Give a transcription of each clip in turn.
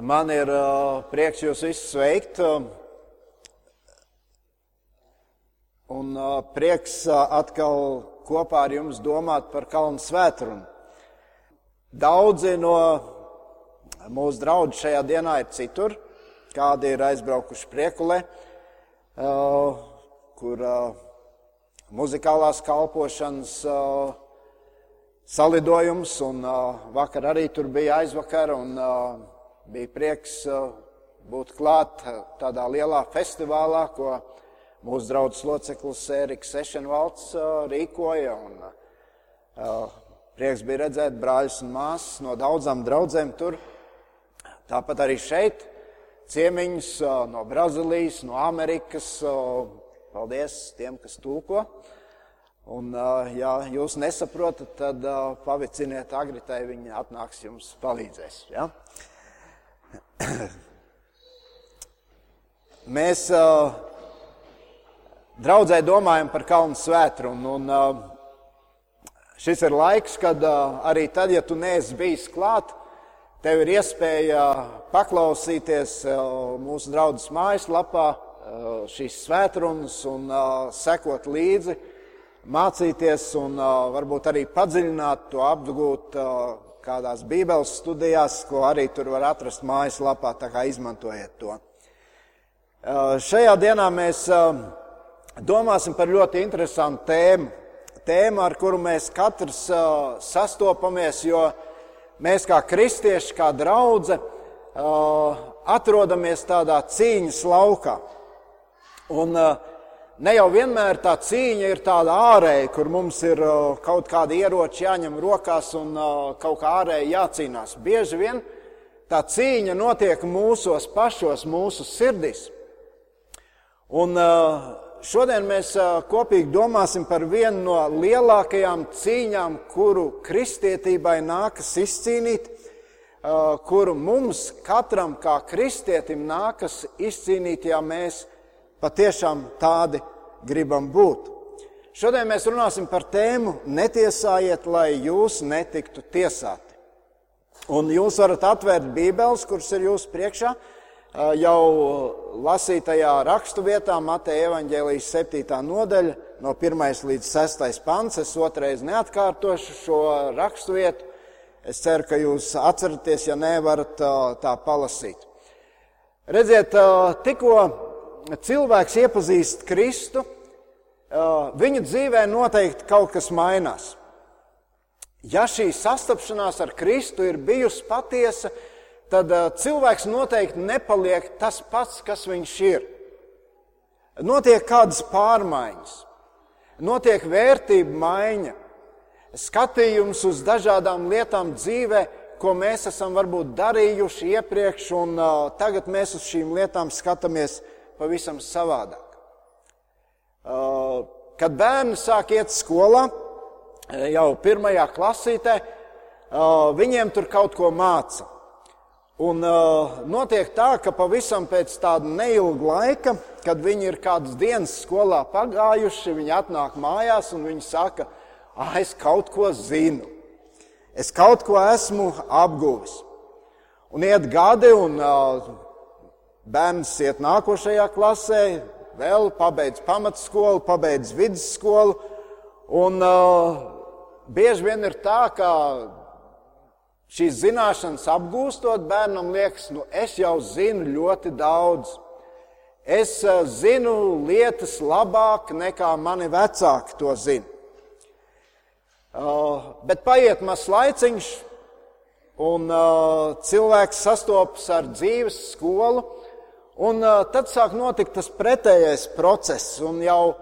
Man ir prieks jūs visus sveikt. Un prieks atkal kopā ar jums domāt par Kalnu svētkrunu. Daudzi no mūsu draugiem šajā dienā ir citur. Kādi ir aizbraukuši priekulē, kur muzikālās kalpošanas salidojums, un vakar arī tur bija aizvakar. Un, bija prieks uh, būt klāt uh, tādā lielā festivālā, ko mūsu draugs loceklis Ēriks Sešenvalds uh, rīkoja. Un, prieks bija redzēt brāļus un māsas no daudzām draudzēm tur. Tāpat arī šeit ciemiņus no Brazīlijas, no Amerikas. Paldies tiem, kas tulko. Un, ja jūs nesaprotat, tad paviciniet agritai, viņa atnāks jums palīdzēs. Ja? Mēs uh, draudzē domājam par Kalnu svētrumu. Un, uh, šis ir laiks, kad uh, arī tad, ja tu neesi bijis klāt, tev ir iespēja paklausīties mūsu draudzes mājaslapā šīs svētrunas un sekot līdzi, mācīties un varbūt arī padziļināt to apgūt. Kādās Bībeles studijās, ko arī tur var atrast mājaslapā, tā kā izmantojiet to. Šajā dienā mēs domāsim par ļoti interesantu tēmu. Tēmu, ar kuru mēs katrs sastopamies, jo mēs kā kristieši, kā draugi, atrodamies tādā cīņas laukā. Un uh, ne jau vienmēr tā cīņa ir tāda ārēja, kur mums ir kaut kādi ieroči jāņem rokās un kaut kā ārēji jācīnās. Bieži vien tā cīņa notiek mūsos pašos, mūsu sirdīs. Un šodien mēs kopīgi domāsim par vienu no lielākajām cīņām, kuru kristietībai nākas izcīnīt, kuru mums katram kā kristietim nākas izcīnīt, ja mēs patiešām tādi gribam būt. Šodien mēs runāsim par tēmu Netiesājiet, lai jūs netiktu tiesāti. Un jūs varat atvērt Bībeles, kuras ir jūsu priekšā, jau lasītajā rakstu vietā, Mateja evaņģēlijas 7. nodaļa, no 1 līdz 6. pants. Es otrais neatkārtošu šo rakstu vietu. Es ceru, ka jūs atceraties, ja nevarat tā palasīt. Redziet, tikko cilvēks iepazīst Kristu, viņa dzīvē noteikti kaut kas mainās. Ja šī sastapšanās ar Kristu ir bijusi patiesa, tad cilvēks noteikti nepaliek tas pats, kas viņš ir. Notiek kādas pārmaiņas, notiek vērtība maiņa, skatījums uz dažādām lietām dzīvē, ko mēs esam varbūt darījuši iepriekš, un tagad mēs uz šīm lietām skatāmies pavisam savādāk. Kad bērni sāk iet skolā, jau pirmajā klasītē, viņiem tur kaut ko māca. Un notiek tā, ka pavisam pēc tāda neilga laika, kad viņi ir kādas dienas skolā pagājuši, viņi atnāk mājās un viņi saka, ah, es kaut ko zinu, es kaut ko esmu apguvis. Un iet gadi, un Bērns iet nākošajā klasē, vēl pabeidz pamatskolu, pabeidz vidusskolu. Un uh, bieži vien ir tā, ka šīs zināšanas apgūstot, bērnam liekas, nu es jau zinu ļoti daudz. Es uh, zinu lietas labāk nekā mani vecāki to zina. Uh, bet paiet mazs laiciņš, un uh, cilvēks sastopas ar dzīves skolu. Un tad sāk notikt tas pretējais process. Un jau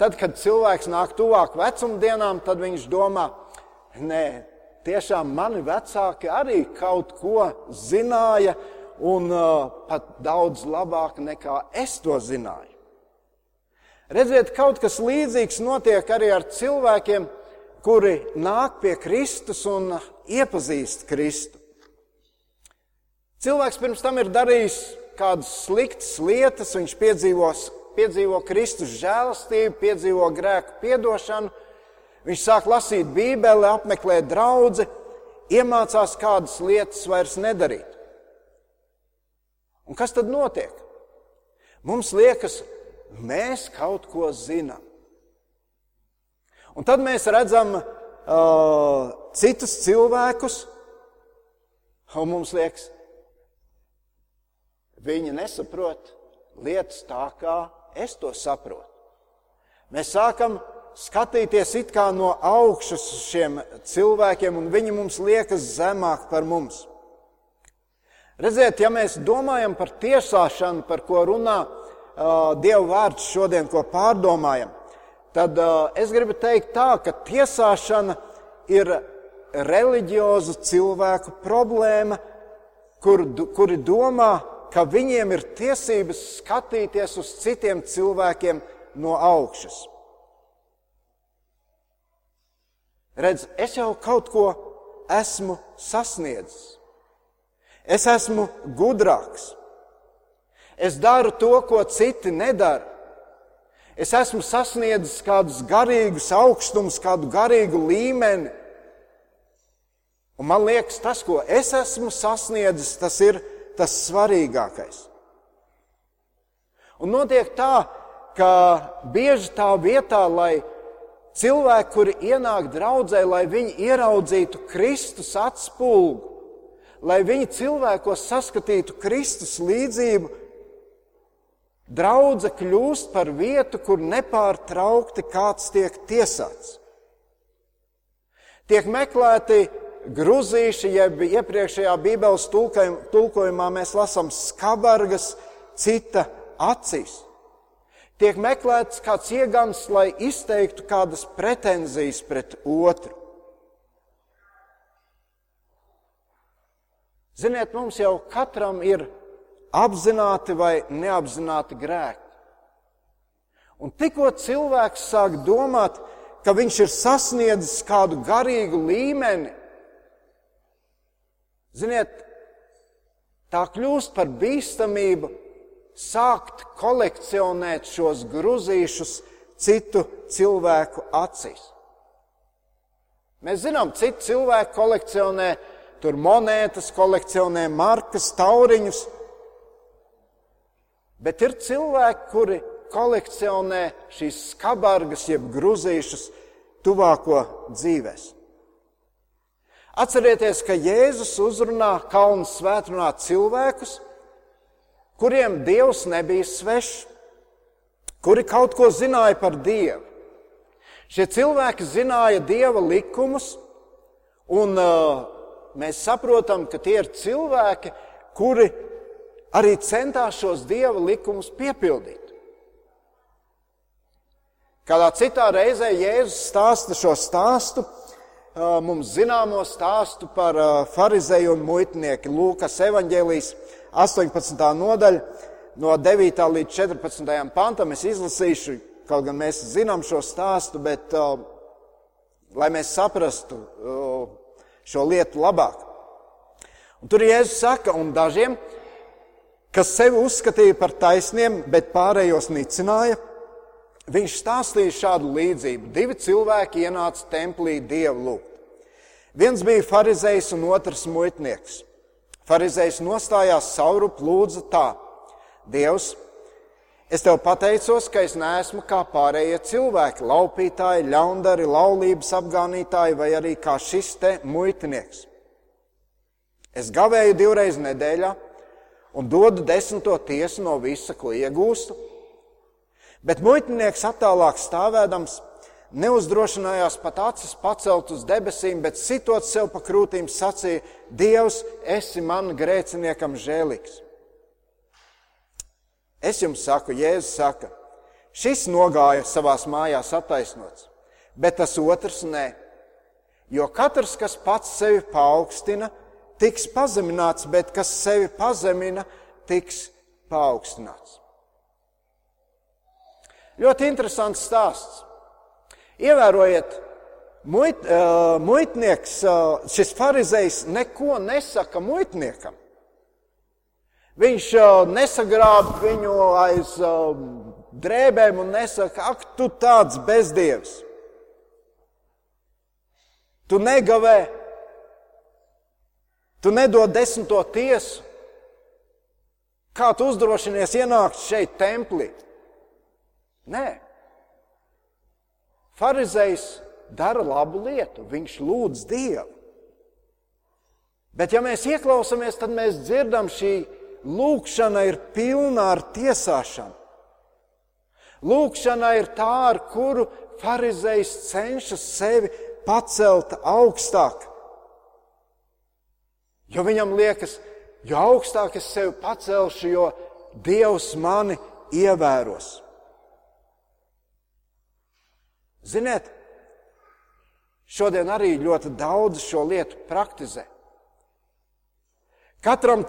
tad, kad cilvēks nāk tuvāk vecumdienām, tad viņš domā, nē, tiešām mani vecāki arī kaut ko zināja, un uh, pat daudz labāk nekā es to zināju. Redziet, kaut kas līdzīgs notiek arī ar cilvēkiem, kuri nāk pie Kristus un iepazīst Kristu. Cilvēks pirms tam ir darījis kādas sliktas lietas, viņš piedzīvos, piedzīvo Kristus žēlastību, piedzīvo grēku piedošanu, viņš sāk lasīt Bībeli, apmeklēt draugu, iemācās kādas lietas vairs nedarīt. Un kas tad notiek? Mums liekas, mēs kaut ko zinām. Un tad mēs redzam uh, citus cilvēkus, un mums liekas, viņi nesaprot lietas tā, kā es to saprotu. Mēs sākam skatīties it kā no augšas uz šiem cilvēkiem, un viņi mums liekas zemāk par mums. Redziet, ja mēs domājam par tiesāšanu, par ko runā uh, Dieva vārds šodien, ko pārdomājam, tad uh, es gribu teikt tā, ka tiesāšana ir reliģiozu cilvēku problēma, kur, kuri domā, ka viņiem ir tiesības skatīties uz citiem cilvēkiem no augšas. Redz, es jau kaut ko esmu sasniedzis. Es esmu gudrāks. Es daru to, ko citi nedara. Es esmu sasniedzis kādus garīgus augstumus, kādu garīgu līmeni. Un man liekas, tas, ko es esmu sasniedzis, tas ir tas svarīgākais. Un notiek tā, ka bieži tā vietā, lai cilvēki, kuri ienāk draudzē, lai viņi ieraudzītu Kristus atspulgu, lai viņi cilvēkos saskatītu Kristus līdzību, draudze kļūst par vietu, kur nepārtraukti kāds tiek tiesāts. Tiek meklēti gruzīši, jeb iepriekšējā Bībeles tulkojumā mēs lasām skabargas cita acīs tiek meklēts kāds iegans, lai izteiktu kādas pretenzijas pret otru. Ziniet, mums jau katram ir apzināti vai neapzināti grēki. Un tikko cilvēks sāk domāt, ka viņš ir sasniedzis kādu garīgu līmeni, ziniet, tā kļūst par bīstamību sākt kolekcionēt šos gruzīšus citu cilvēku acīs. Mēs zinām, citi cilvēki kolekcionē tur monētas, kolekcionē markas, tauriņus, bet ir cilvēki, kuri kolekcionē šīs skabargas, jeb gruzīšus tuvāko dzīvēs. Atcerieties, ka Jēzus uzrunā kalnu svētrunā cilvēkus, kuriem Dievs nebija svešs, kuri kaut ko zināja par Dievu. Šie cilvēki zināja Dieva likumus, un uh, mēs saprotam, ka tie ir cilvēki, kuri arī centās šos Dieva likumus piepildīt. Kādā citā reizē Jēzus stāsta šo stāstu, mums zināmo stāstu par farizeju un muitnieku Lūkas evaņģēlijas 18. nodaļa, no 9. līdz 14. pantam. Es izlasīšu, kaut gan mēs zinām šo stāstu, bet lai mēs saprastu šo lietu labāk. Un tur Jēzus saka, un dažiem, kas sevi uzskatīja par taisniem, bet pārējos nicināja, viņš stāstīja šādu līdzību. Divi cilvēki ienāca templī dievu lūgt. Viens bija farizējs un otrs muitnieks. Pharizējs nostājās saurup lūdza tā: Dievs, es tev pateicos, ka es neesmu kā pārējie cilvēki, laupītāji, ļaundari, laulības apgānītāji vai arī kā šis te muitinieks. Es gavēju divreiz nedēļā un dodu desmito tiesu no visa, ko iegūstu. Bet muitinieks attālāk stāvēdams neuzdrošinājās pat acis pacelt uz debesīm, bet sitot sev pa krūtīm sacīja: Dievs, esi man grēciniekam žēlīgs. Es jums saku, Jēzus saka, šis nogāja savās mājās attaisnots, bet tas otrs nē. Jo katrs, kas pats sevi paaugstina, tiks pazemināts, bet kas sevi pazemina, tiks paaugstināts. Ļoti interesants stāsts. Ievērojiet, muit, uh, muitnieks, uh, šis farizējs neko nesaka muitniekam. Viņš uh, nesagrāb viņu aiz uh, drēbēm un nesaka, ak, tu tāds bezdievs. Tu negavē, tu nedod desmito tiesu, Kā tu uzdrošinies ienākt šeit, templī? Nē. Pharizējs dara labu lietu, viņš lūdz Dievu. Bet, ja mēs ieklausāmies, tad mēs dzirdam, šī lūkšana ir pilna ar tiesāšanu. Lūkšana ir tā, ar kuru farizējs cenšas sevi pacelt augstāk. Jo viņam liekas, jo augstāk es sevi pacelšu, jo Dievs mani ievēros. Ziniet, šodien arī ļoti daudz šo lietu praktizē. Katram,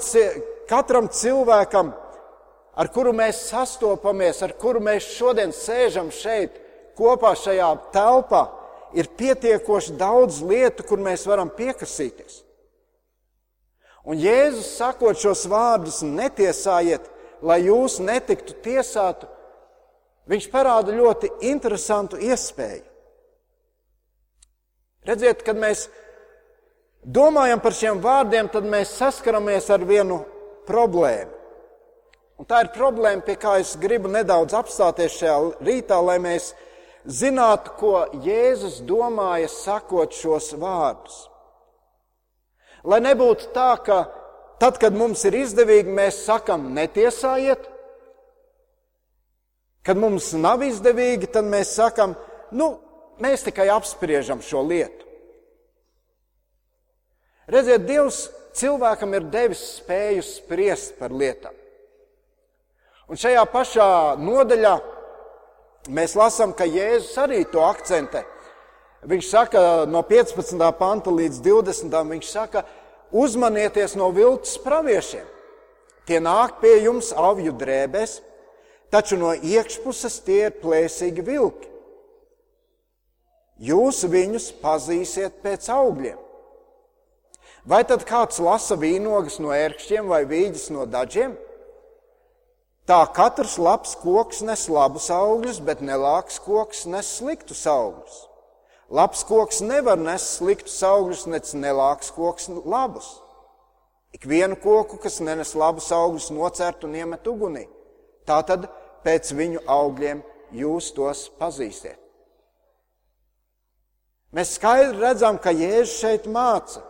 katram cilvēkam, ar kuru mēs sastopamies, ar kuru mēs šodien sēžam šeit, kopā šajā telpā, ir pietiekoši daudz lietu, kur mēs varam piekasīties. Un Jēzus sakot šos vārdus, netiesājiet, lai jūs netiktu tiesāti, viņš parāda ļoti interesantu iespēju. Redziet, kad mēs domājam par šiem vārdiem, tad mēs saskaramies ar vienu problēmu. Un tā ir problēma, pie kā es gribu nedaudz apstāties šajā rītā, lai mēs zinātu, ko Jēzus domāja sakot šos vārdus. Lai nebūtu tā, ka tad, kad mums ir izdevīgi, mēs sakam, netiesājiet, kad mums nav izdevīgi, tad mēs sakam, nu, mēs tikai apspriežam šo lietu. Redziet, Dievs cilvēkam ir devis spēju spriest par lietām. Un šajā pašā nodaļā mēs lasām, ka Jēzus arī to akcentē. Viņš saka no 15. panta līdz 20. viņš saka, uzmanieties no viltus praviešiem. Tie nāk pie jums avju drēbēs, taču no iekšpuses tie ir plēsīgi vilki. Jūs viņus pazīsiet pēc augļiem. Vai tad kāds lasa vīnogas no ērkšķiem vai vīģis no dažiem? Tā katrs labs koks nes labus augļus, bet nelāks koks nes sliktus augļus. Labs koks nevar nest sliktus augļus, nec nelāks koks labus. Ik vienu koku, kas nenes labus augļus, nocērt un iemet ugunī. Tā tad pēc viņu augļiem jūs tos pazīsiet. Mēs skaidri redzam, ka Jēzus šeit māca.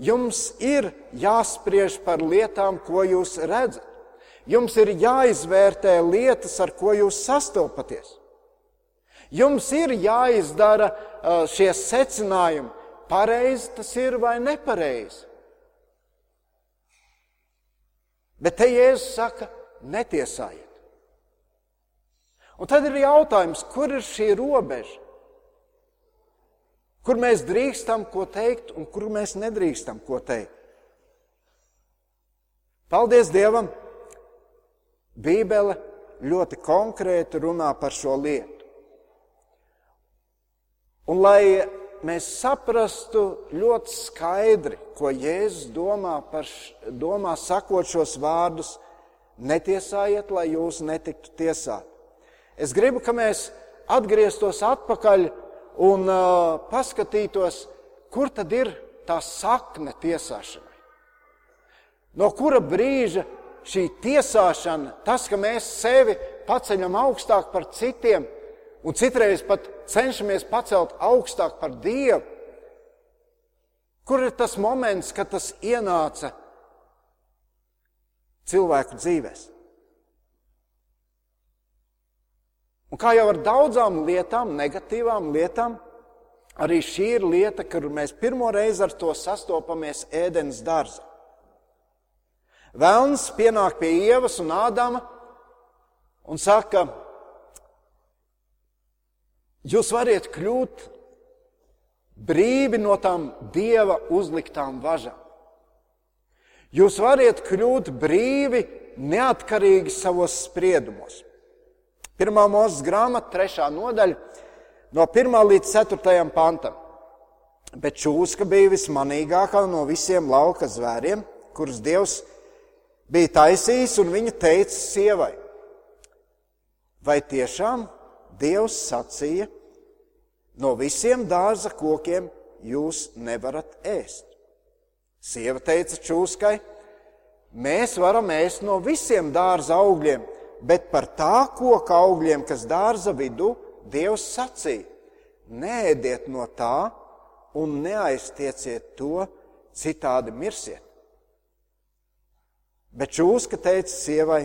Jums ir jāspriež par lietām, ko jūs redzat. Jums ir jāizvērtē lietas, ar ko jūs sastopaties. Jums ir jāizdara šie secinājumi, pareizi tas ir vai nepareizi. Bet te Jēzus saka, netiesājiet. Un tad ir jautājums, kur ir šī robeža? Kur mēs drīkstam ko teikt un kur mēs nedrīkstam ko teikt. Paldies Dievam! Bībele ļoti konkrēti runā par šo lietu. Un lai mēs saprastu ļoti skaidri, ko Jēzus domā, par, domā sakot šos vārdus, netiesājiet, lai jūs netiktu tiesāti. Es gribu, ka mēs atgrieztos atpakaļ un uh, paskatītos, kur tad ir tā sakne tiesāšanai. No kura brīža šī tiesāšana, tas, ka mēs sevi paceļam augstāk par citiem, un citreiz pat cenšamies pacelt augstāk par Dievu, kur ir tas moments, kad tas ienāca cilvēku dzīvēm? Un kā jau ar daudzām lietām, negatīvām lietām, arī šī ir lieta, kur mēs pirmo reizi ar to sastopamies ēdienas dārzā. Vēlns pienāk pie ievas un ādama un saka, jūs varat kļūt brīvi no tām dieva uzliktām važām. Jūs varat kļūt brīvi, neatkarīgi savos spriedumos. Pirmā mūzes grāmata, trešā nodaļa, no 1 līdz 4 pantam. Bet čūska bija vismanīgākā no visiem lauka zvēriem, kurus Dievs bija taisījis, un viņa teica sievai: Vai tiešām Dievs sacīja, no visiem dārza kokiem jūs nevarat ēst? Sieva teica čūskai: mēs varam ēst no visiem dārza augļiem, bet par tā koka augļiem, kas dārza vidū, Dievs sacīja: Nēdiet no tā un neaiztieciet to, citādi mirsiet. Bet čūska teica sievai: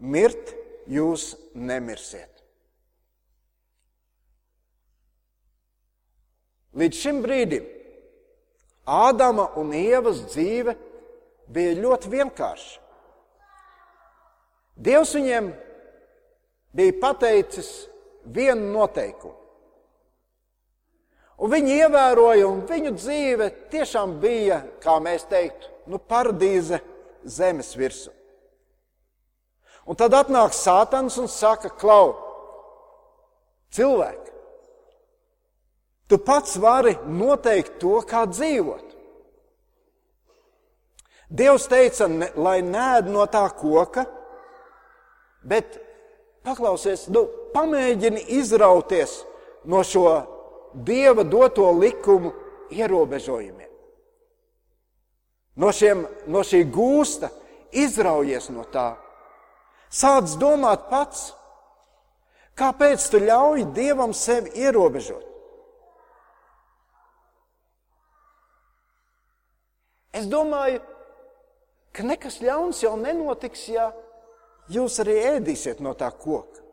Mirt jūs nemirsiet. Līdz šim brīdim Ādama un Ievas dzīve bija ļoti vienkārša. Dievs viņiem bija pateicis vienu noteikumu. Un viņi ievēroja, un viņu dzīve tiešām bija, kā mēs teiktu, nu, paradīze zemes virsū. Un tad atnāk Sātans un saka, Klau, cilvēki, tu pats vari noteikt to, kā dzīvot. Dievs teica, ne, lai nēd no tā koka, bet paklausies, nu, pamēģini izrauties no šo Dieva doto likumu ierobežojumiem. No, šiem, no šī gūsta izraujies no tā. Sāc domāt pats, kāpēc tu ļauj Dievam sevi ierobežot. Es domāju, ka nekas ļauns jau nenotiks, ja jūs arī ēdīsiet no tā koka.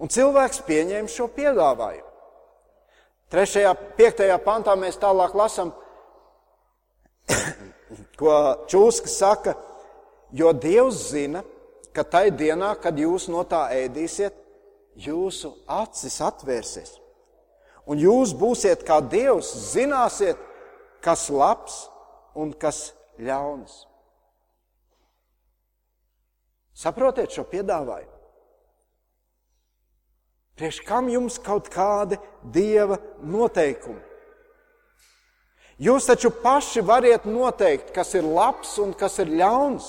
Un cilvēks pieņēma šo piedāvājumu. Trešajā, piektajā pantā mēs tālāk lasām, ko Čūska saka, jo Dievs zina, ka tai dienā, kad jūs no tā ēdīsiet, jūsu acis atvērsies. Un jūs būsiet kā Dievs, zināsiet, kas labs un kas ļauns. Saprotiet šo piedāvājumu? Priekš kam jums kaut kādi dieva noteikumi? Jūs taču paši variet noteikt, kas ir labs un kas ir ļauns.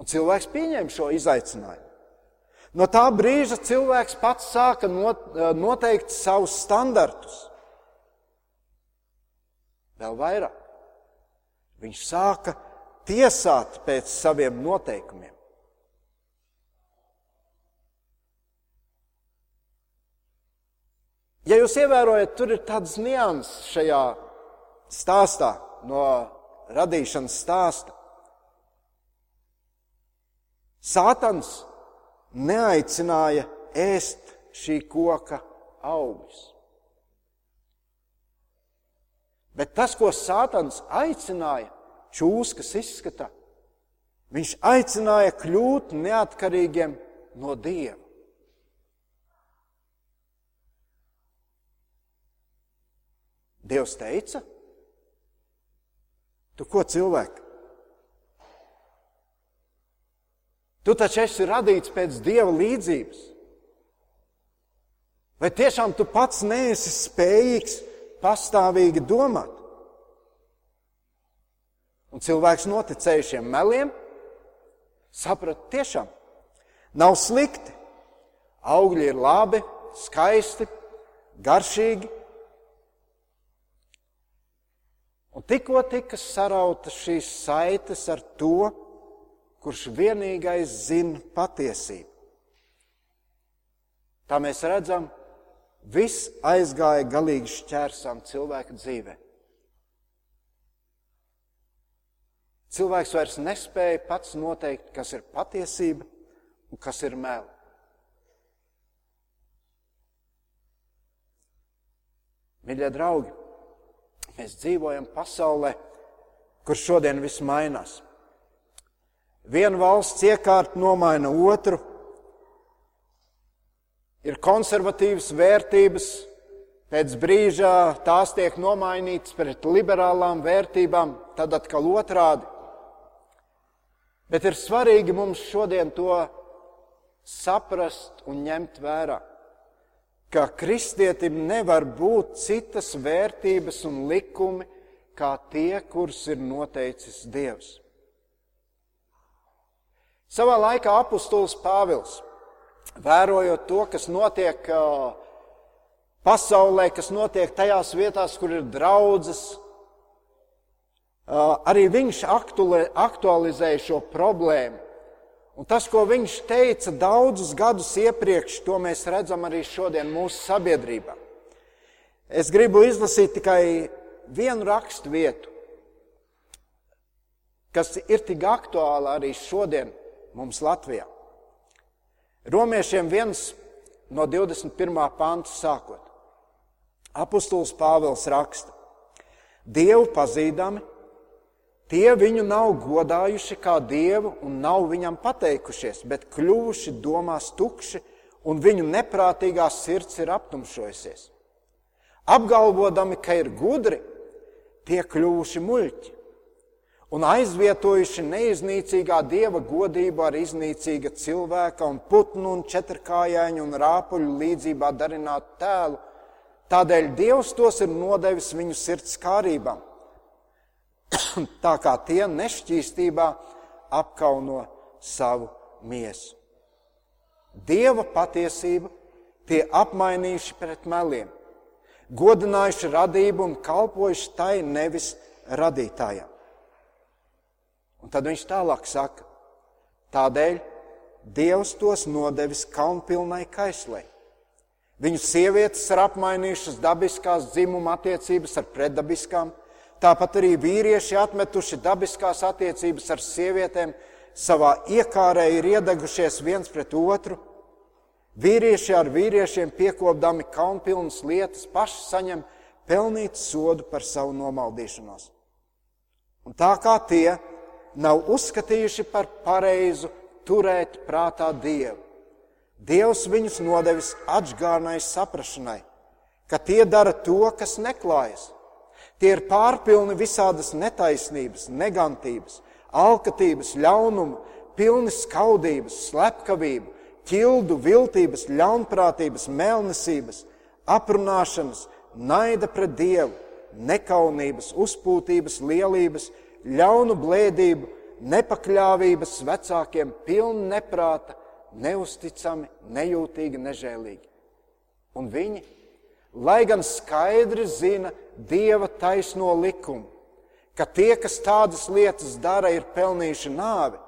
Un cilvēks pieņēma šo izaicinājumu. No tā brīža cilvēks pats sāka noteikt savus standartus. Vēl vairāk. Viņš sāka tiesāt pēc saviem noteikumiem. Ja jūs ievērojat, tur ir tāds nianses šajā stāstā, no radīšanas stāsta. Sātans neaicināja ēst šī koka augļus. Bet tas, ko Sātans aicināja, čūskas izskatā, viņš aicināja kļūt neatkarīgiem no Dieva. Dievs teica, tu ko cilvēki? Tu taču esi radīts pēc dieva līdzības. Vai tiešām tu pats neesi spējīgs pastāvīgi domāt? Un cilvēks noticēja šiem meliem, saprata, tiešām nav slikti. Augļi ir labi, skaisti, garšīgi. Un tikko tika sarautas šīs saites ar to, kurš vienīgais zina patiesību. Tā mēs redzam, viss aizgāja galīgi šķērsām cilvēka dzīvē. Cilvēks vairs nespēja pats noteikt, kas ir patiesība un kas ir meli. Mīļie draugi, Mēs dzīvojam pasaulē, kur šodien viss mainās. Viena valsts iekārta nomaina otru, ir konservatīvas vērtības, pēc brīža tās tiek nomainītas pret liberālām vērtībām, tad atkal otrādi. Bet ir svarīgi mums šodien to saprast un ņemt vērā ka kristietim nevar būt citas vērtības un likumi, kā tie, kurus ir noteicis Dievs. Savā laikā apustulis Pāvils, vērojot to, kas notiek pasaulē, kas notiek tajās vietās, kur ir draudzes, arī viņš aktualizēja šo problēmu. Un tas, ko viņš teica daudzus gadus iepriekš, to mēs redzam arī šodien mūsu sabiedrībā. Es gribu izlasīt tikai vienu rakstu vietu, kas ir tik aktuāla arī šodien mums Latvijā. Romiešiem viens no 21. panta sākot. Apostols Pāvils raksta: Dievu pazīdami, tie viņu nav godājuši kā dievu un nav viņam pateikušies, bet kļuvuši domās tukši, un viņu neprātīgā sirds ir aptumšojusies. Apgalvodami, ka ir gudri, tie kļuvuši muļķi un aizvietojuši neiznīcīgā dieva godību ar iznīcīga cilvēka un putnu un četrkājaiņu un rāpuļu līdzībā darinātu tēlu Tādēļ Dievs tos ir nodevis viņu sirds kārībām, tā kā tie nešķīstībā apkauno savu miesu. Dieva patiesību tie apmainījuši pret meliem, godinājuši radību un kalpojuši tai nevis radītājam. Un tad viņš tālāk saka, tādēļ Dievs tos nodevis kaunpilnai kaislei Viņu sievietes ir apmainījušas dabiskās dzimuma attiecības ar pretdabiskām, tāpat arī vīrieši atmetuši dabiskās attiecības ar sievietēm, savā iekārē ir iedegušies viens pret otru. Vīrieši ar vīriešiem piekopdami kaunpilnas lietas paši saņem pelnīt sodu par savu nomaldīšanos. Un tā kā tie nav uzskatījuši par pareizu turēt prātā Dievu, Dievs viņus nodevis atgādnai saprašanai, ka tie dara to, kas neklājas. Tie ir pārpilni visādas netaisnības, negantības, alkatības, ļaunuma, pilni skaudības, slepkavību, ķildu, viltības, ļaunprātības, melnesības, aprunāšanas, naida pret Dievu, nekaunības, uzpūtības, lielības, ļaunu blēdību, nepakļāvības vecākiem, pilni neprāta, neusticami, nejūtīgi, nežēlīgi. Un viņi, lai gan skaidri zina Dieva taisno likumu, ka tie, kas tādas lietas dara, ir pelnījuši nāvi,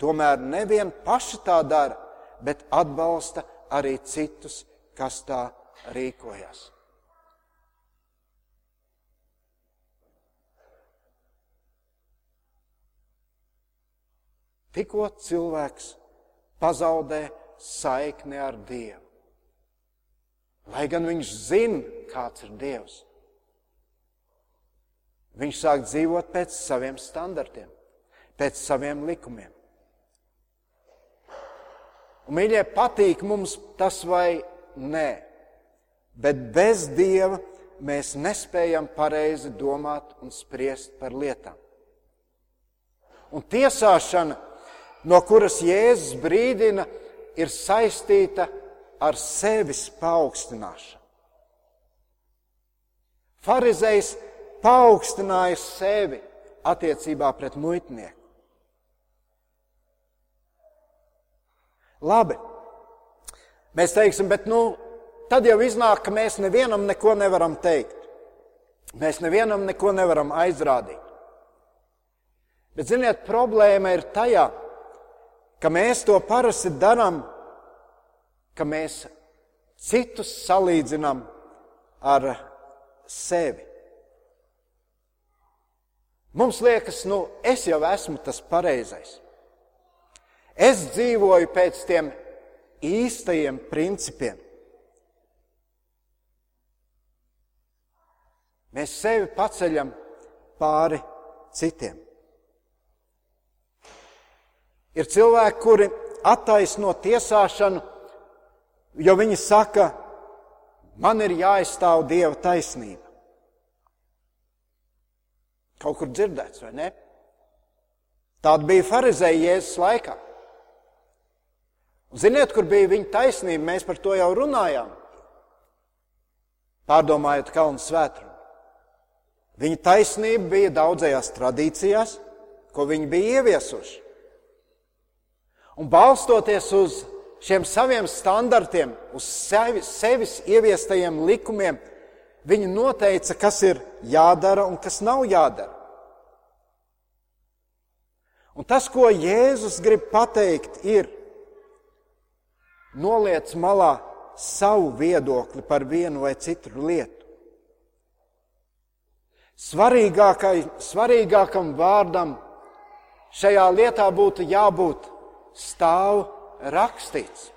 tomēr nevien paši tā dara, bet atbalsta arī citus, kas tā rīkojas. Tikko cilvēks pazaudē saikni ar Dievu. Lai gan viņš zina, kāds ir Dievs, viņš sāk dzīvot pēc saviem standartiem, pēc saviem likumiem. Un, mīļie, patīk mums tas vai nē, bet bez Dieva mēs nespējam pareizi domāt un spriest par lietām. Un tiesāšana no kuras Jēzus brīdina, ir saistīta ar sevis paaugstināšanu. Pharizējs paaugstināja sevi attiecībā pret muitnieku. Labi, mēs teiksim, bet nu, tad jau iznāk, ka mēs nevienam neko nevaram teikt. Mēs nevienam neko nevaram aizrādīt. Bet, ziniet, problēma ir tajā, ka mēs to parasti darām, ka mēs citus salīdzinām ar sevi. Mums liekas, nu, es jau esmu tas pareizais. Es dzīvoju pēc tiem īstajiem principiem. Mēs sevi paceļam pāri citiem. Ir cilvēki, kuri attaisno tiesāšanu, jo viņi saka, man ir jāizstāv Dieva taisnība. Kaut kur dzirdēts, vai ne? Tāda bija farizēja Jēzus laikā. Ziniet, kur bija viņa taisnība? Mēs par to jau runājām. Pārdomājot kalnu svētru. Viņa taisnība bija daudzajās tradīcijās, ko viņi bija ieviesuši. Un balstoties uz šiem saviem standartiem, uz sevi, sevis ieviestajiem likumiem, viņi noteica, kas ir jādara un kas nav jādara. Un tas, ko Jēzus grib pateikt, ir noliec malā savu viedokli par vienu vai citu lietu. Svarīgākam vārdam šajā lietā būtu jābūt stāv rakstīts.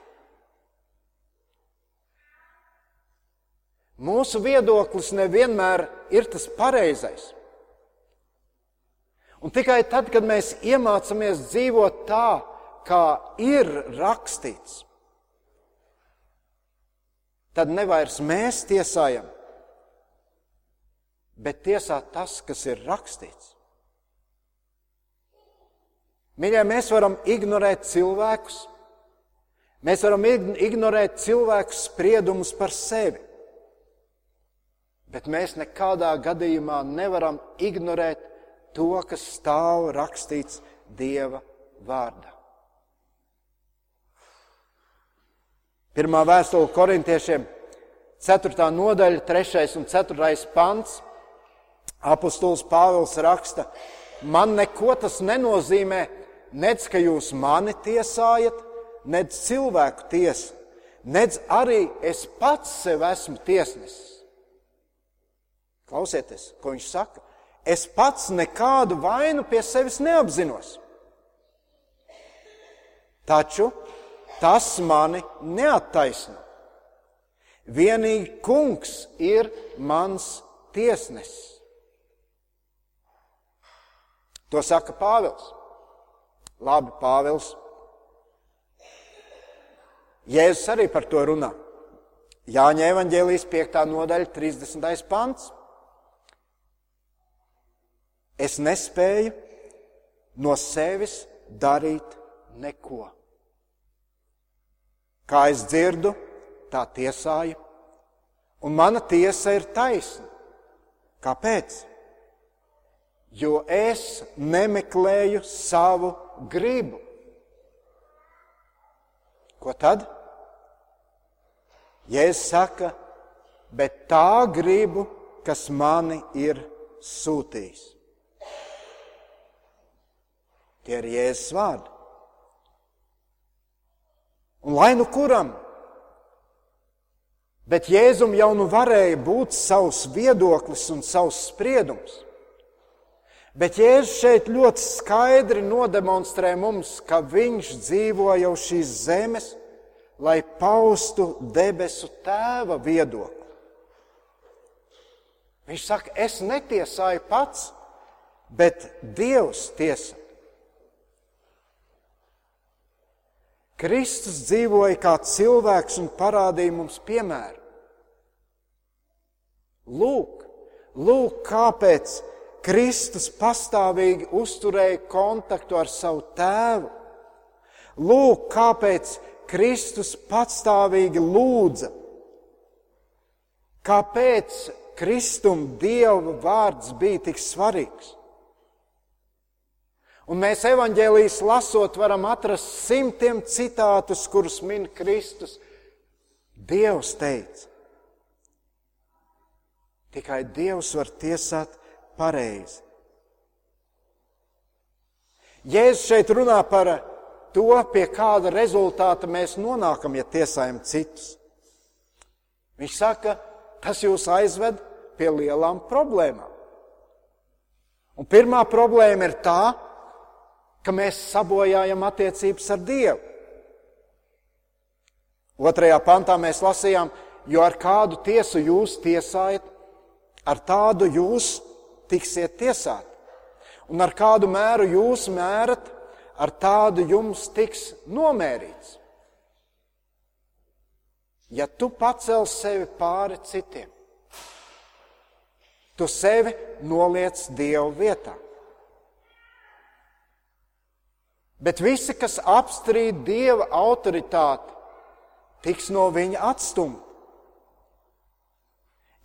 Mūsu viedoklis nevienmēr ir tas pareizais. Un tikai tad, kad mēs iemācāmies dzīvot tā, kā ir rakstīts, tad nevairs mēs tiesājam, bet tiesā tas, kas ir rakstīts. Mīļie, mēs varam ignorēt cilvēkus, mēs varam ignorēt cilvēku spriedumus par sevi, bet mēs nekādā gadījumā nevaram ignorēt to, kas stāv rakstīts Dieva vārdā. Pirmā vēstule korintiešiem, 4. nodaļa, 3. un 4. pants. Apostols Pāvils raksta, man neko tas nenozīmē, Nedz, ka jūs mani tiesājat, nedz cilvēku tiesu, nedz arī es pats sev esmu tiesnesis. Klausieties, ko viņš saka. Es pats nekādu vainu pie sevis neapzinos. Taču tas mani neattaisno. Vienīgi kungs ir mans tiesnesis. To saka Pāvils. Labi, Pāvils. Jēzus arī par to runā. Jāņa evanģēlijas 5. nodaļa, 30. pants. Es nespēju no sevis darīt neko. Kā es dzirdu, tā tiesāju, un mana tiesa ir taisna. Kāpēc? Jo es nemeklēju savu gribu. Ko tad? Jēzus saka, bet tā gribu, kas mani ir sūtījis. Tie ir Jēzus vārdi. Un lai nu kuram, bet Jēzum jau nu varēja būt savs viedoklis un savs spriedums. Bet Jēzus šeit ļoti skaidri nodemonstrē mums, ka viņš dzīvo jau šīs zemes, lai paustu debesu tēva viedokli. Viņš saka, es netiesāju pats, bet Dievs tiesa. Kristus dzīvoja kā cilvēks un parādīja mums piemēru. Lūk, lūk kāpēc Kristus pastāvīgi uzturēja kontaktu ar savu tēvu. Lūk, kāpēc Kristus patstāvīgi lūdza. Kāpēc Kristum Dieva vārds bija tik svarīgs? Un mēs evanģēlijas lasot, varam atrast simtiem citātus, kurus min Kristus. Dievs teica, tikai Dievs var tiesāt pareizi. Jēzus šeit runā par to, pie kāda rezultāta mēs nonākam, ja tiesājam citus. Viņš saka, tas jūs aizved pie lielām problēmām. Un pirmā problēma ir tā, ka mēs sabojājam attiecības ar Dievu. Otrajā pantā mēs lasījām, jo ar kādu tiesu jūs tiesājat, ar tādu jūs tiksiet tiesāti. Un ar kādu mēru jūs mērat, ar tādu jums tiks nomērīts. Ja tu pacel sevi pāri citiem, tu sevi noliec Dievu vietā. Bet visi, kas apstrīd Dieva autoritāti, tiks no viņa atstumti.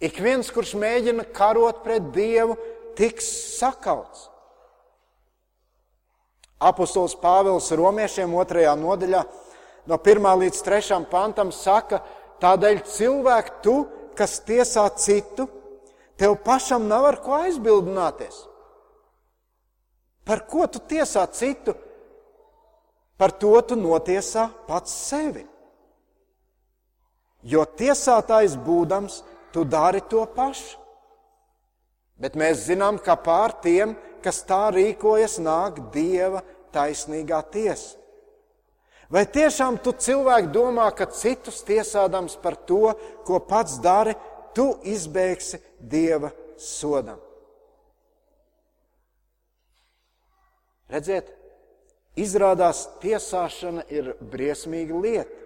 Ik viens, kurš mēģina karot pret Dievu, tiks sakauts. Apostols Pāvils Romiešiem otrajā nodaļā no 1 līdz 3 pantam saka, tādēļ cilvēku tu, kas tiesā citu, tev pašam nav ar ko aizbildināties. Par ko tu tiesā citu? Par to tu notiesā pats sevi. Jo tiesātājs būdams, tu dari to pašu. Bet mēs zinām, ka pār tiem, kas tā rīkojas, nāk Dieva taisnīgā tiesa. Vai tiešām tu cilvēki domā, ka citus tiesādams par to, ko pats dari, tu izbēgsi Dieva sodam? Redziet, izrādās tiesāšana ir briesmīga lieta.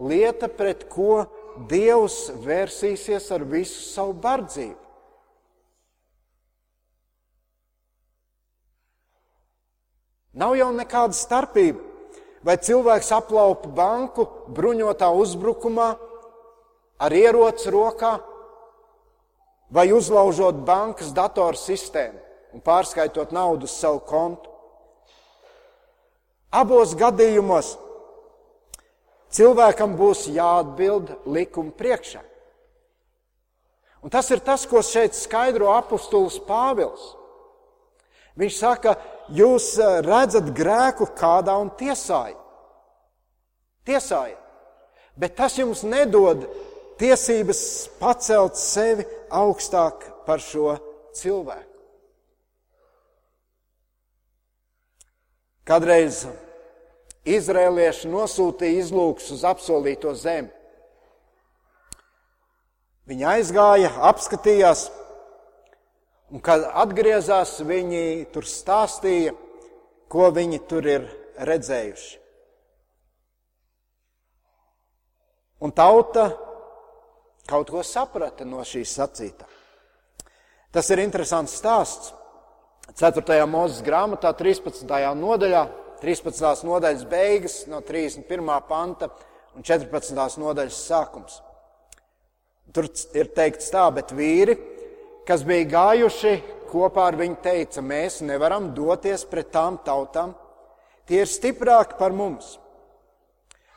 Lieta, pret ko Dievs vērsīsies ar visu savu bardzību. Nav jau nekāda starpība, vai cilvēks aplaupa banku bruņotā uzbrukumā ar ieroci rokā, vai uzlaužot bankas datorsistēmu un pārskaitot naudu uz savu kontu. Abos gadījumos cilvēkam būs jāatbild likuma priekšā. Un tas ir tas, ko šeit skaidro apustulis Pāvils. Viņš saka, jūs eh, redzat grēku kādā un tiesājat. Tiesājat. Bet tas jums nedod tiesības pacelt sevi augstāk par šo cilvēku. Kadreiz izrēlieši nosūtīja izlūks uz apsolīto zemi. Viņi aizgāja, apskatījās, Un, kad atgriezās, viņi tur stāstīja, ko viņi tur ir redzējuši. Un tauta kaut ko saprata no šīs sacītā. Tas ir interesants stāsts. 4. mūzes grāmatā, 13. nodaļā, 13. nodaļas beigas, no 31. panta un 14. nodaļas sākums. Tur ir teikts tā, bet vīri kas bija gājuši kopā ar viņu, teica, mēs nevaram doties pret tām tautām, tie ir stiprāki par mums.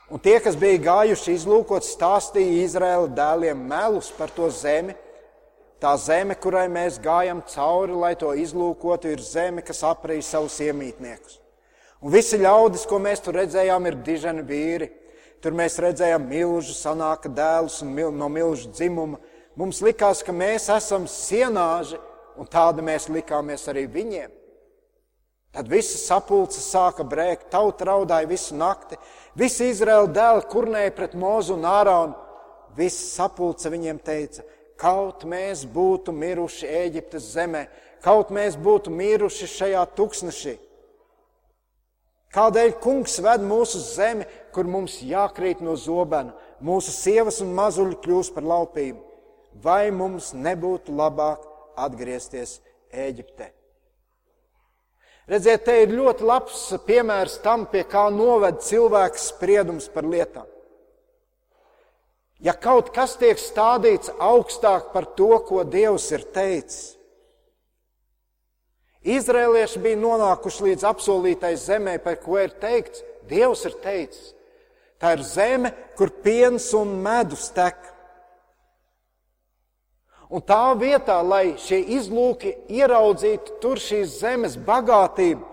Un tie, kas bija gājuši izlūkot, stāstīja Izraēla dēliem melus par to zemi. Tā zeme, kurai mēs gājam cauri, lai to izlūkotu, ir zeme, kas aprīja savus iemītniekus. Un visi ļaudis, ko mēs tur redzējām, ir diženi vīri. Tur mēs redzējām milzu sanāka dēlus un mil, no milzu dzimuma Mums likās, ka mēs esam sienāži, un tāda mēs likāmies arī viņiem. Tad visa sapulce sāka brēkt, tauta raudāja visu nakti, visi Izraēla dēli kurnēja pret Mozu un Ārānu. Visa sapulce viņiem teica, kaut mēs būtu miruši Ēģiptes zemē, kaut mēs būtu miruši šajā tuksnešī. Kādēļ kungs ved mūsu zemi, kur mums jākrīt no zobena, mūsu sievas un mazuļi kļūst par laupību? Vai mums nebūtu labāk atgriezties Ēģiptē. Redziet, te ir ļoti labs piemērs tam, pie kā noved cilvēks spriedums par lietām. Ja kaut kas tiek stādīts augstāk par to, ko Dievs ir teicis, Izrēlieši bija nonākuši līdz apsolītai zemē, par ko ir teikts, Dievs ir teicis. Tā ir zeme, kur piens un medus tek. Un tā vietā, lai šie izlūki ieraudzītu tur šīs zemes bagātību,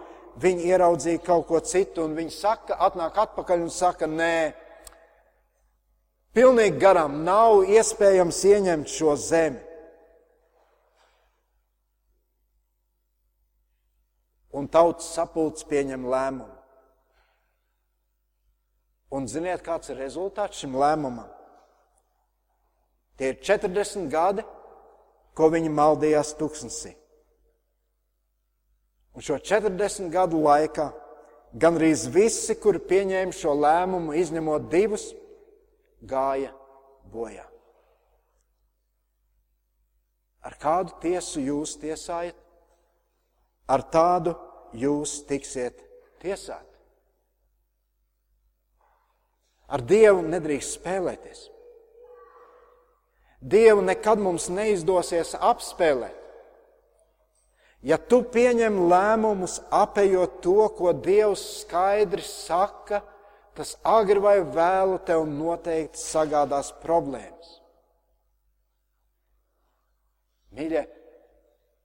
viņi ieraudzīja kaut ko citu, un viņi saka, atnāk atpakaļ un saka, nē, pilnīgi garām nav iespējams ieņemt šo zemi. Un tautas sapulcs pieņem lēmumu. Un ziniet, kāds ir rezultāts šim lēmumam? Tie ir 40 gadi, ko viņi maldījās tuksnesī. Un šo 40 gadu laikā gandrīz visi, kuri pieņēma šo lēmumu, izņemot divus, gāja bojā. Ar kādu tiesu jūs tiesājat? Ar tādu jūs tiksiet tiesāti. Ar Dievu nedrīkst spēlēties. Dievu nekad mums neizdosies apspēlēt. Ja tu pieņem lēmumus, apējot to, ko Dievs skaidri saka, tas agri vai vēlu tev noteikti sagādās problēmas. Mīļie,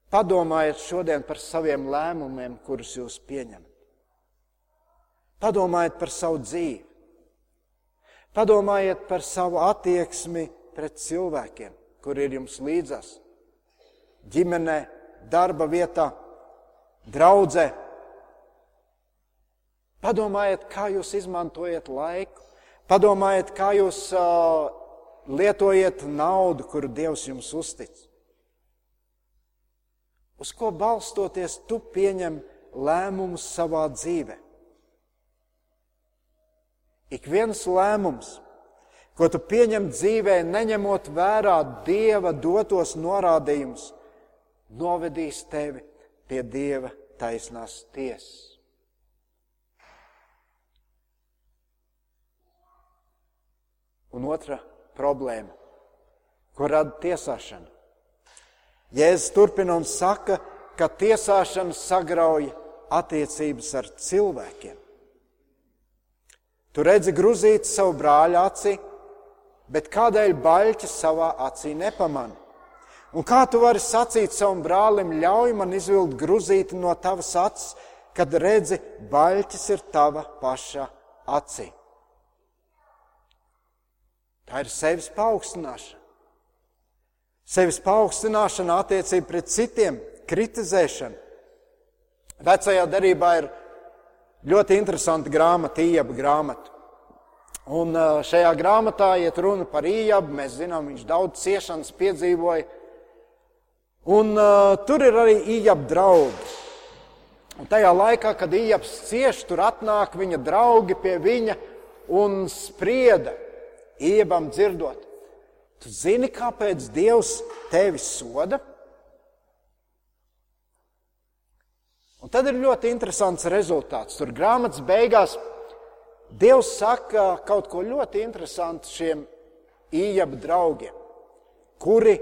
Padomājiet šodien par saviem lēmumiem, kurus jūs pieņemat. Padomājiet par savu dzīvi. Padomājiet par savu attieksmi pret cilvēkiem, kur ir jums līdzās. Ģimenē, darba vietā, draudzē. Padomājiet, kā jūs izmantojat laiku. Padomājiet, kā jūs uh, lietojat naudu, kuru Dievs jums uztic. Uz ko balstoties tu pieņem lēmumus savā dzīvē? Ik viens lēmums, ko tu pieņem dzīvē, neņemot vērā Dieva dotos norādījumus, novedīs tevi pie Dieva taisnās tiesas. Un otra problēma, ko rada tiesāšana. Jēzus turpina un saka, ka tiesāšana sagrauj attiecības ar cilvēkiem. Tu redzi grūzīt savu brāļa acī, bet kādēļ baļķis savā acī nepamani? Un kā tu vari sacīt savam brālim, ļauj man izvilkt grūzīti no tavas acis, kad redzi, baļķis ir tava paša acī? Tā ir sevis paaugstināšana sevis paaugstināšana, attiecība pret citiem, kritizēšana. Vecajā derībā ir ļoti interesanta grāmata, Iepa grāmata. Un šajā grāmatā iet runa par Iepu. Mēs zinām, viņš daudz ciešanas piedzīvoja. Un uh, tur ir arī Iepa draugi. Un tajā laikā, kad Ieps cieš, tur atnāk viņa draugi pie viņa un sprieda Iepam dzirdot. Tu zini, kāpēc Dievs tevi soda? Un tad ir ļoti interesants rezultāts. Tur grāmatas beigās Dievs saka kaut ko ļoti interesantu šiem īņķa draugiem, kuri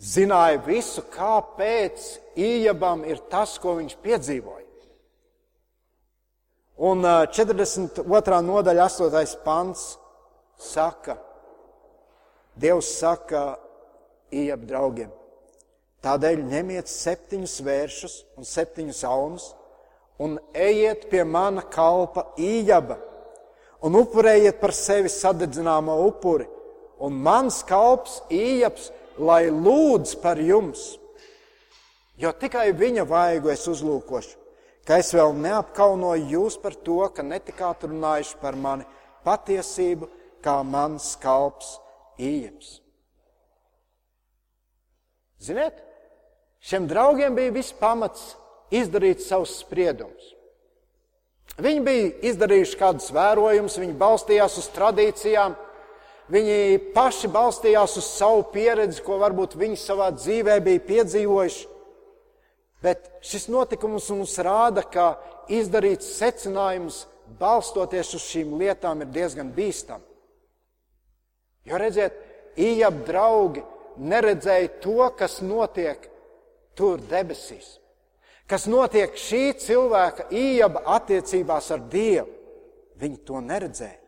zināja visu, kāpēc īņķam ir tas, ko viņš piedzīvoja. Un 42. nodaļa, 8. pants saka, Dievs saka Iepa draugiem. Tādēļ ņemiet septiņus vēršus un septiņus aunus un ejiet pie mana kalpa Ījaba un upurējiet par sevi sadedzināmo upuri. Un mans kalps Ījabs, lai lūdz par jums, jo tikai viņa vaigu es uzlūkošu, ka es vēl neapkaunoju jūs par to, ka netikāt runājuši par mani patiesību, kā mans kalps Ījabs Ieps. Ziniet, šiem draugiem bija viss pamats izdarīt savus spriedumus. Viņi bija izdarījuši kādus vērojumus, viņi balstījās uz tradīcijām, viņi paši balstījās uz savu pieredzi, ko varbūt viņi savā dzīvē bija piedzīvojuši. Bet šis notikums mums rāda, ka izdarīt secinājumus balstoties uz šīm lietām ir diezgan bīstami. Jo redziet, Ijab draugi neredzēja to, kas notiek tur debesīs. Kas notiek šī cilvēka Ijaba attiecībās ar Dievu. Viņi to neredzēja.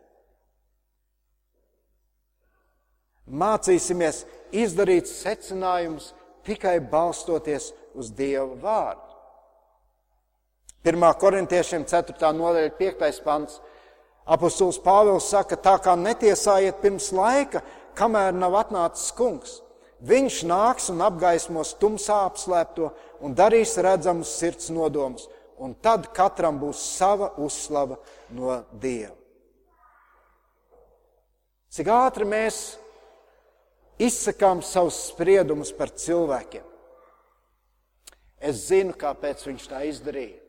Mācīsimies izdarīt secinājumus tikai balstoties uz Dieva vārdu. 1. korintiešiem 4. nodaļa 5. pants Apostols Pāvils saka, tā kā netiesājiet pirms laika, kamēr nav atnācis kungs. Viņš nāks un apgaismos tumsā apslēpto un darīs redzamus sirds nodomus, un tad katram būs sava uzslava no Dieva. Cik ātri mēs izsakām savus spriedumus par cilvēkiem. Es zinu, kāpēc viņš tā izdarīja.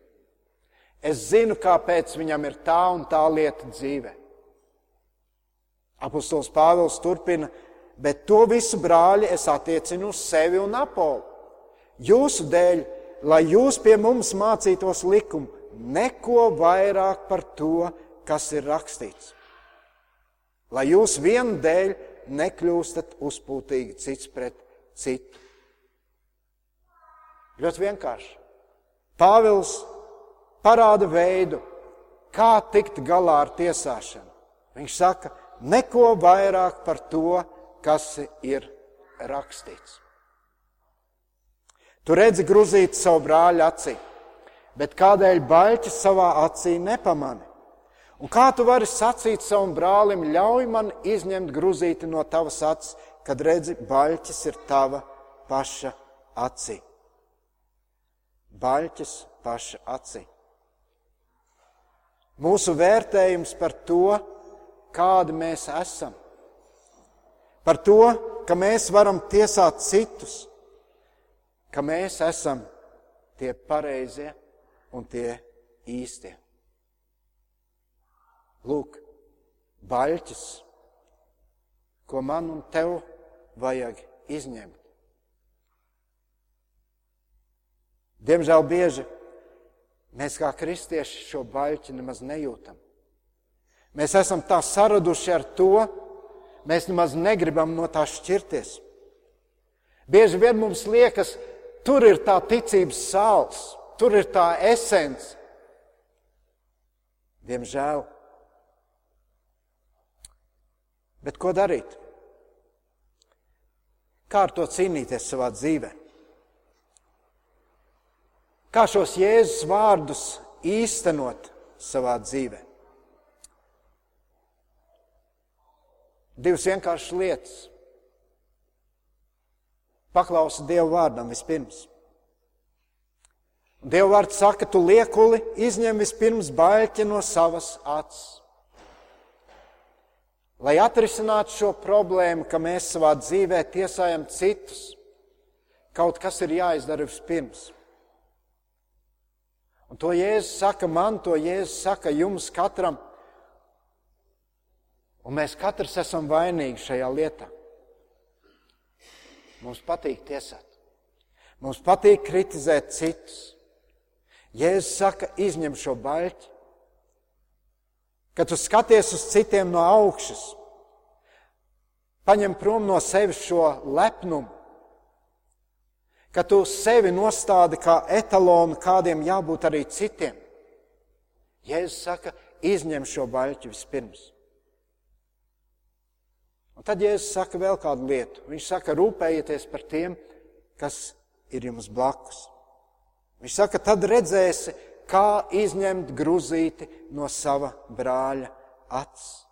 Es zinu, kāpēc viņam ir tā un tā lieta dzīvē. Apostols Pāvils turpina, bet to visu brāļi es attiecinu uz sevi un apolu. Jūsu dēļ, lai jūs pie mums mācītos likumu, neko vairāk par to, kas ir rakstīts. Lai jūs vienu dēļ nekļūstat uzpūtīgi cits pret citu. Ļoti vienkārši. Pāvils parāda veidu, kā tikt galā ar tiesāšanu. Viņš saka, neko vairāk par to, kas ir rakstīts. Tu redzi grūzīt savu brāļa acī, bet kādēļ baļķis savā acī nepamani? Un kā tu vari sacīt savam brālim, ļauj man izņemt grūzīti no tavas acis, kad redzi, baļķis ir tava paša acī? Baļķis paša acī. Mūsu vērtējums par to, kādi mēs esam, par to, ka mēs varam tiesāt citus, ka mēs esam tie pareizie un tie īstie. Lūk, baļķis, ko man un tev vajag izņemt. Diemžēl bieži mēs kā kristieši šo baļķi nemaz nejūtam. Mēs esam tā saraduši ar to, mēs nemaz negribam no tā šķirties. Bieži vien mums liekas, tur ir tā ticības sāls, tur ir tā esence. Diemžēl Bet ko darīt? Kā ar to cīnīties savā dzīvē? Kā šos Jēzus vārdus īstenot savā dzīvē? Divas vienkāršas lietas. Paklausi Dievu vārdam vispirms. Dieva vārds saka, tu liekuli izņem vispirms baļķi no savas acis. Lai atrisinātu šo problēmu, ka mēs savā dzīvē tiesājam citus, kaut kas ir jāizdara vispirms. Un to Jēzus saka man, to Jēzus saka jums katram. Un mēs katrs esam vainīgi šajā lietā. Mums patīk tiesāt. Mums patīk kritizēt citus. Jēzus saka, izņem šo baļķi. Kad tu skaties uz citiem no augšas, paņem prom no sevis šo lepnumu, ka tu sevi nostādi kā etalonu, kādiem jābūt arī citiem. Jēzus saka, izņem šo baļķi vispirms. Un tad Jēzus saka vēl kādu lietu. Viņš saka, rūpējieties par tiem, kas ir jums blakus. Viņš saka, tad redzēsi, kā izņemt gruzīti no sava brāļa acis.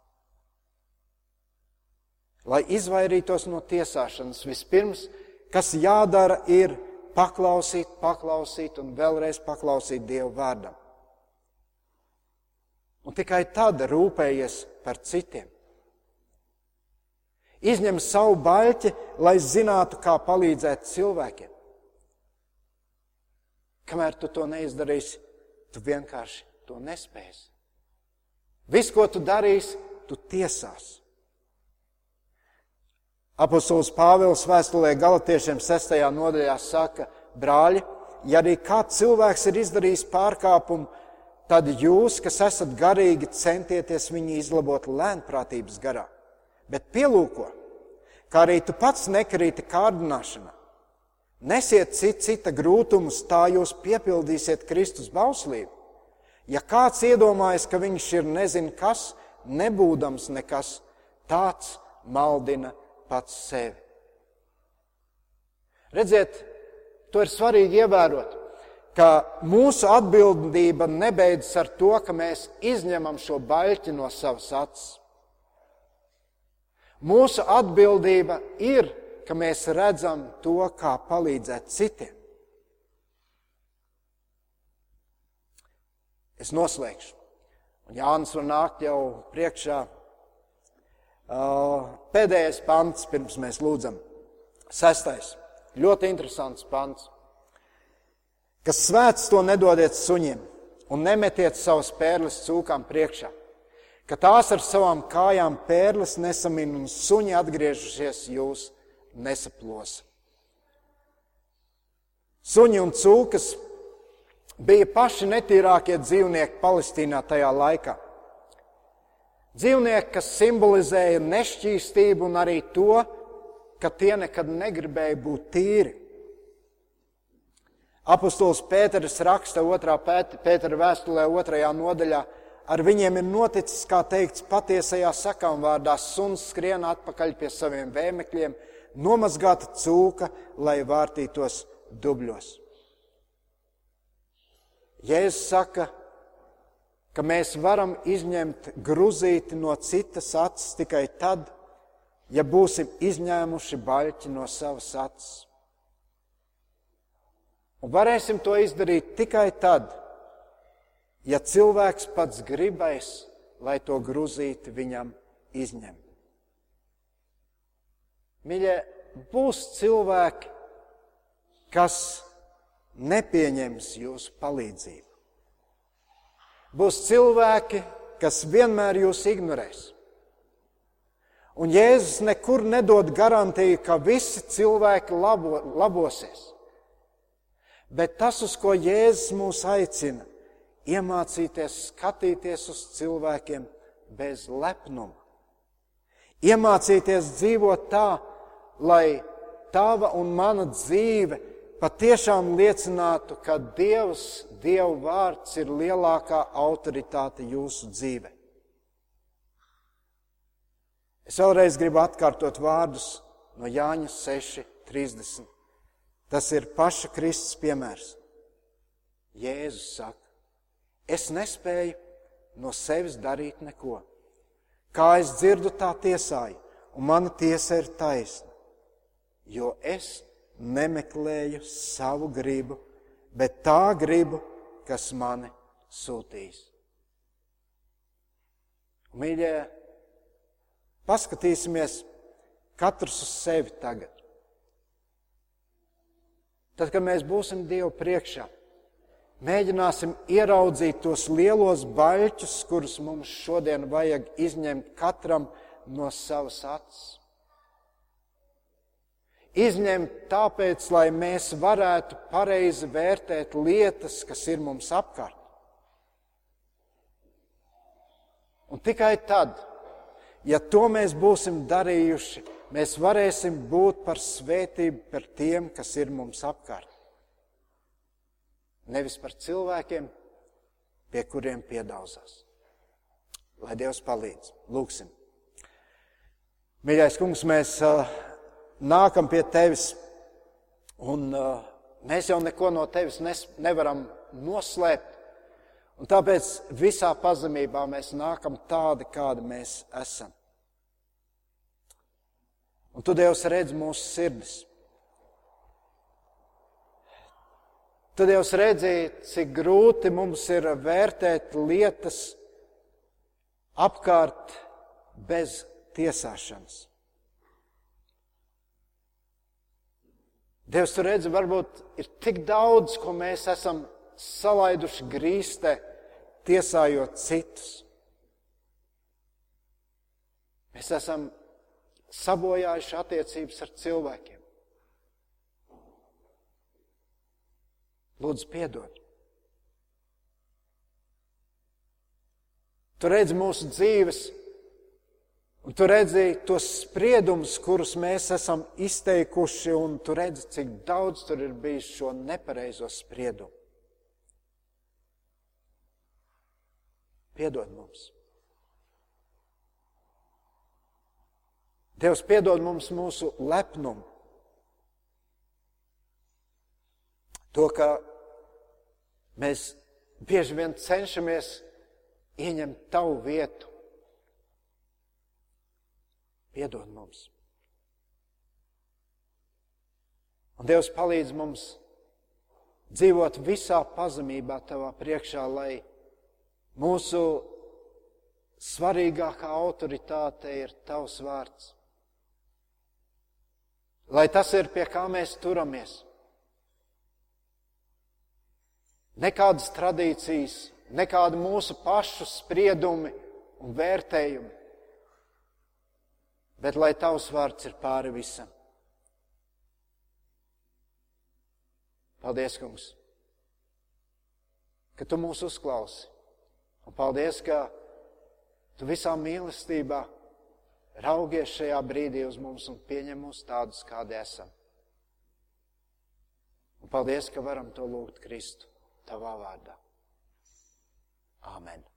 Lai izvairītos no tiesāšanas, vispirms, kas jādara, ir paklausīt, paklausīt un vēlreiz paklausīt Dievu vārdam. Un tikai tad rūpējies par citiem. Izņem savu baļķi, lai zinātu, kā palīdzēt cilvēkiem. Kamēr tu to neizdarīsi, Tu vienkārši to nespēsi. Viss, ko tu darīsi, tu tiesās. Apostols Pāvils vēstulē Galatiešiem 6. nodaļā saka, brāļi, ja arī kāds cilvēks ir izdarījis pārkāpumu, tad jūs, kas esat garīgi, centieties viņu izlabot lēnprātības garā. Bet pielūko, kā arī tu pats nekrīti kārdināšanā, Nesiet cit, cita grūtumus, tā jūs piepildīsiet Kristus bauslību. Ja kāds iedomājas, ka viņš ir nezin kas, nebūdams nekas, tāds maldina pats sevi. Redziet, to ir svarīgi ievērot, ka mūsu atbildība nebeidzas ar to, ka mēs izņemam šo baļķi no savas acis. Mūsu atbildība ir ka mēs redzam to, kā palīdzēt citiem. Es noslēgšu. Un Jānis var nākt jau priekšā. Pēdējais pants, pirms mēs lūdzam. Sestais. Ļoti interesants pants. Kas svēts, to nedodiet suņiem un nemetiet savas pērles cūkām priekšā ka tās ar savām kājām pērles nesamin un suņi atgriežušies jūs nesaplosa. Suņi un cūkas bija paši netīrākie dzīvnieki Palestīnā tajā laikā. Dzīvnieki, kas simbolizēja nešķīstību un arī to, ka tie nekad negribēja būt tīri. Apostols Pēters raksta otrā Pētera vēstulē, otrajā nodaļā, ar viņiem ir noticis, kā teikts, patiesajā sakām vārdā, suns skrien atpakaļ pie saviem vēmekļiem, nomazgāta cūka, lai vārtītos dubļos. Jēzus saka, ka mēs varam izņemt gruzīti no citas acis tikai tad, ja būsim izņēmuši baļķi no savas acis. Un varēsim to izdarīt tikai tad, ja cilvēks pats gribēs, lai to gruzīti viņam izņem. Mīļie, būs cilvēki, kas nepieņems jūsu palīdzību. Būs cilvēki, kas vienmēr jūs ignorēs. Un Jēzus nekur nedod garantiju, ka visi cilvēki labo, labosies. Bet tas, uz ko Jēzus mūs aicina, iemācīties skatīties uz cilvēkiem bez lepnuma. Iemācīties dzīvot tā, lai tava un mana dzīve patiešām liecinātu, ka Dievs, Dieva vārds ir lielākā autoritāte jūsu dzīvē. Es vēlreiz gribu atkārtot vārdus no Jāņa 6.30. Tas ir paša Kristus piemērs. Jēzus saka, es nespēju no sevis darīt neko. Kā es dzirdu, tā tiesāju, un mana tiesa ir taisna, jo es nemeklēju savu gribu, bet tā gribu, kas mani sūtīs. Mīļie, paskatīsimies katrs uz sevi tagad. Tad, kad mēs būsim Dievu priekšā, mēģināsim ieraudzīt tos lielos baļķus, kurus mums šodien vajag izņemt katram no savas acis izņemt tāpēc, lai mēs varētu pareizi vērtēt lietas, kas ir mums apkārt. Un tikai tad, ja to mēs būsim darījuši, mēs varēsim būt par svētību par tiem, kas ir mums apkārt. Nevis par cilvēkiem, pie kuriem piedāvās. Lai Dievs palīdz. Lūksim. Mīļais kungs, mēs uh, nākam pie tevis, un uh, mēs jau neko no tevis nes, nevaram noslēpt. Un tāpēc visā pazemībā mēs nākam tādi, kādi mēs esam. Un tu, Dievs, redz mūsu sirdis. Tu, Dievs, redzi, cik grūti mums ir vērtēt lietas apkārt bez tiesāšanas. Dievs, tu redzi, varbūt ir tik daudz, ko mēs esam salaiduši grīstē, tiesājot citus. Mēs esam sabojājuši attiecības ar cilvēkiem. Lūdzu, piedod. Tu redzi mūsu dzīves Un tu redzēji tos spriedumus, kurus mēs esam izteikuši, un tu redzi, cik daudz tur ir bijis šo nepareizo spriedumu. Piedod mums. Dievs piedod mums mūsu lepnumu. To, ka mēs bieži vien cenšamies ieņemt tavu vietu Piedod mums. Un Dievs palīdz mums dzīvot visā pazemībā tavā priekšā, lai mūsu svarīgākā autoritāte ir tavs vārds. Lai tas ir pie kā mēs turamies. Nekādas tradīcijas, nekādi mūsu pašu spriedumi un vērtējumi bet lai tavs vārds ir pāri visam. Paldies, kungs, ka tu mūs uzklausi. Un paldies, ka tu visā mīlestībā raugies šajā brīdī uz mums un pieņem mūs tādus, kādi esam. Un paldies, ka varam to lūgt Kristu tavā vārdā. Āmen!